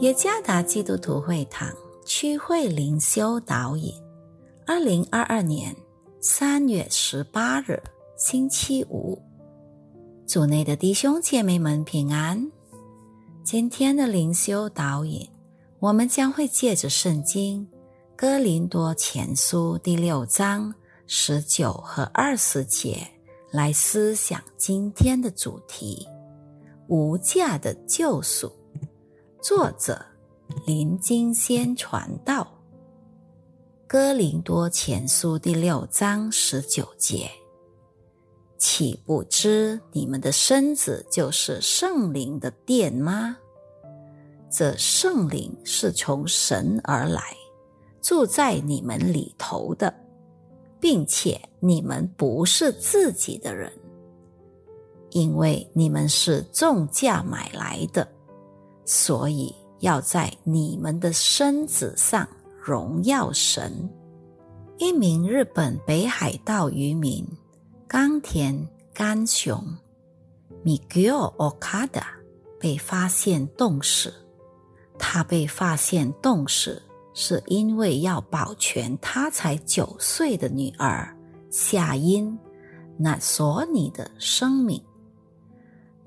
耶加达基督徒会堂区会灵修导引，二零二二年三月十八日星期五，组内的弟兄姐妹们平安。今天的灵修导引，我们将会借着圣经哥林多前书第六章十九和二十节来思想今天的主题：无价的救赎。作者林金仙传道，《哥林多前书》第六章十九节：岂不知你们的身子就是圣灵的殿吗？这圣灵是从神而来，住在你们里头的，并且你们不是自己的人，因为你们是重价买来的。所以要在你们的身子上荣耀神。一名日本北海道渔民冈田干雄 （Miguel Okada） 被发现冻死。他被发现冻死，是因为要保全他才九岁的女儿夏音那索尼的生命。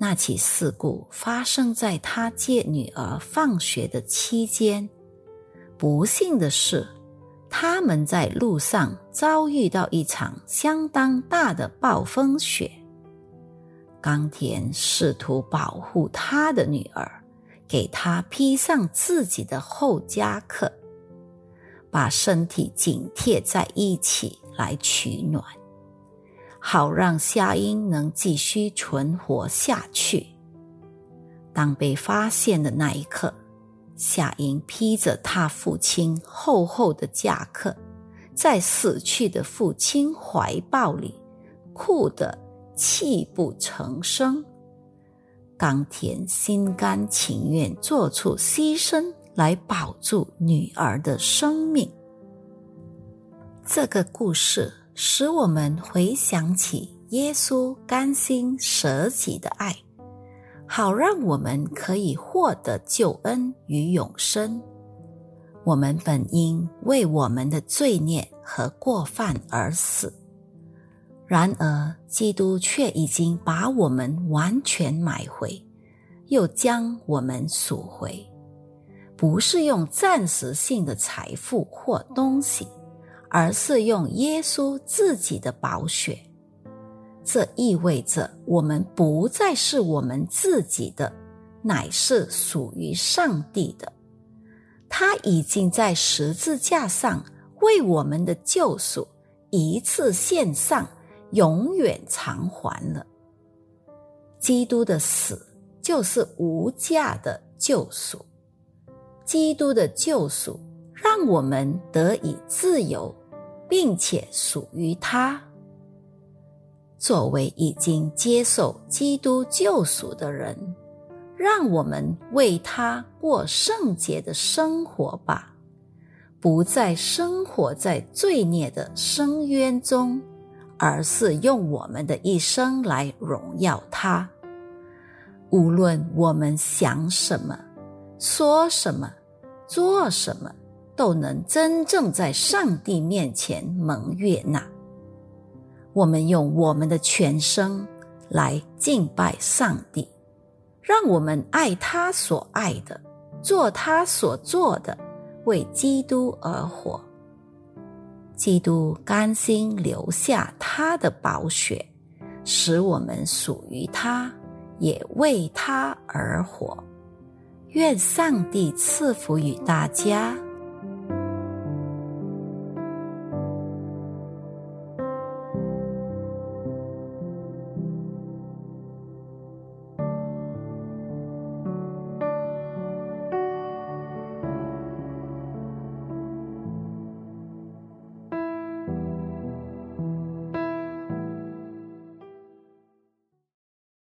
那起事故发生在他接女儿放学的期间。不幸的是，他们在路上遭遇到一场相当大的暴风雪。冈田试图保护他的女儿，给她披上自己的厚夹克，把身体紧贴在一起来取暖。好让夏英能继续存活下去。当被发现的那一刻，夏英披着他父亲厚厚的夹克，在死去的父亲怀抱里，哭得泣不成声。冈田心甘情愿做出牺牲来保住女儿的生命。这个故事。使我们回想起耶稣甘心舍己的爱，好让我们可以获得救恩与永生。我们本应为我们的罪孽和过犯而死，然而基督却已经把我们完全买回，又将我们赎回，不是用暂时性的财富或东西。而是用耶稣自己的宝血，这意味着我们不再是我们自己的，乃是属于上帝的。他已经在十字架上为我们的救赎一次献上，永远偿还了。基督的死就是无价的救赎，基督的救赎让我们得以自由。并且属于他。作为已经接受基督救赎的人，让我们为他过圣洁的生活吧，不再生活在罪孽的深渊中，而是用我们的一生来荣耀他。无论我们想什么、说什么、做什么。都能真正在上帝面前蒙悦纳。我们用我们的全身来敬拜上帝，让我们爱他所爱的，做他所做的，为基督而活。基督甘心留下他的宝血，使我们属于他，也为他而活。愿上帝赐福于大家。